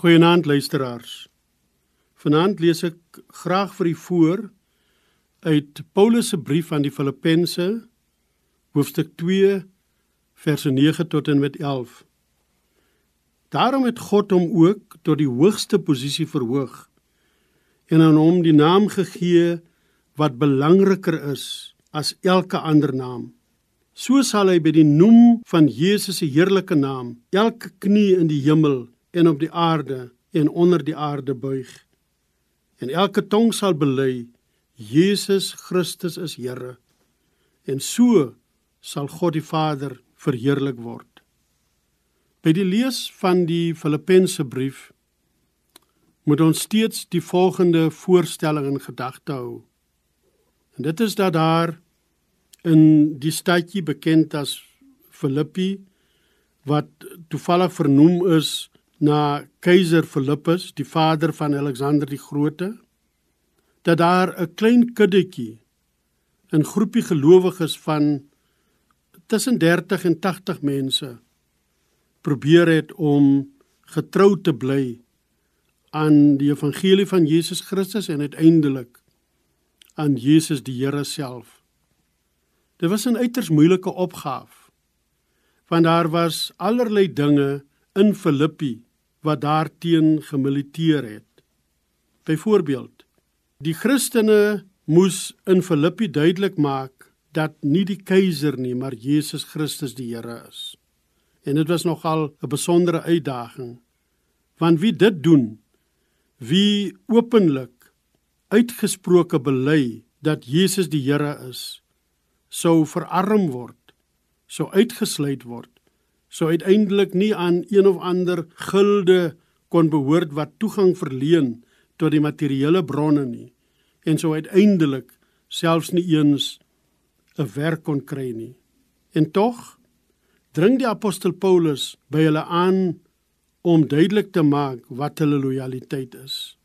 Goeienaand luisteraars. Vanaand lees ek graag vir u voor uit Paulus se brief aan die Filippense hoofstuk 2 verse 9 tot en met 11. Daarom het God hom ook tot die hoogste posisie verhoog en aan hom die naam gegee wat belangriker is as elke ander naam. So sal hy by die noem van Jesus se heerlike naam elke knie in die hemel en op die aarde en onder die aarde buig. En elke tong sal bely Jesus Christus is Here. En so sal God die Vader verheerlik word. By die lees van die Filippense brief moet ons steeds die volgende voorstelling in gedagte hou. En dit is dat daar in die stadjie bekend as Filippi wat toevallig vernoem is na keiser Philippus, die vader van Alexander die Grote, dat daar 'n klein kuddetjie 'n groepie gelowiges van tussen 30 en 80 mense probeer het om getrou te bly aan die evangelie van Jesus Christus en uiteindelik aan Jesus die Here self. Dit was 'n uiters moeilike opgawe want daar was allerlei dinge in Filippi wat daarteen gemiliteer het. Byvoorbeeld, die Christene moes in Filippi duidelik maak dat nie die keiser nie, maar Jesus Christus die Here is. En dit was nogal 'n besondere uitdaging. Want wie dit doen, wie openlik uitgesproke bely dat Jesus die Here is, sou verarm word, sou uitgesluit word sou uiteindelik nie aan een of ander gilde kon behoort wat toegang verleen tot die materiële bronne nie en sou uiteindelik selfs nie eens 'n werk kon kry nie. En tog dring die apostel Paulus by hulle aan om duidelik te maak wat hulle lojaliteit is.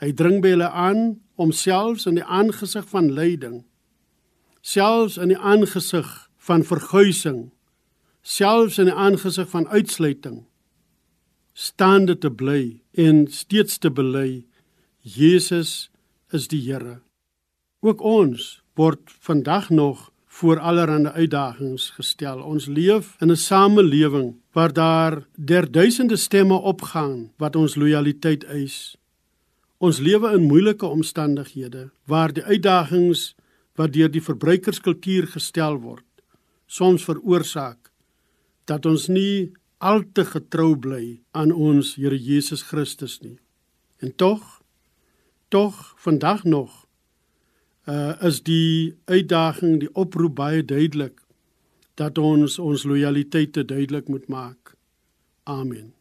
Hy dring by hulle aan om selfs in die aangesig van lyding, selfs in die aangesig van verguising selfs in die aangesig van uitsluiting staande te bly en steeds te bely Jesus is die Here. Ook ons word vandag nog voor allerlei uitdagings gestel. Ons leef in 'n samelewing waar daar derduisende stemme opgaan wat ons lojaliteit eis. Ons lewe in moeilike omstandighede waar die uitdagings wat deur die verbruikerskultuur gestel word soms veroorsaak dat ons nie al te getrou bly aan ons Here Jesus Christus nie. En tog tog vandag nog uh is die uitdaging, die oproep baie duidelik dat ons ons lojaliteite duidelik moet maak. Amen.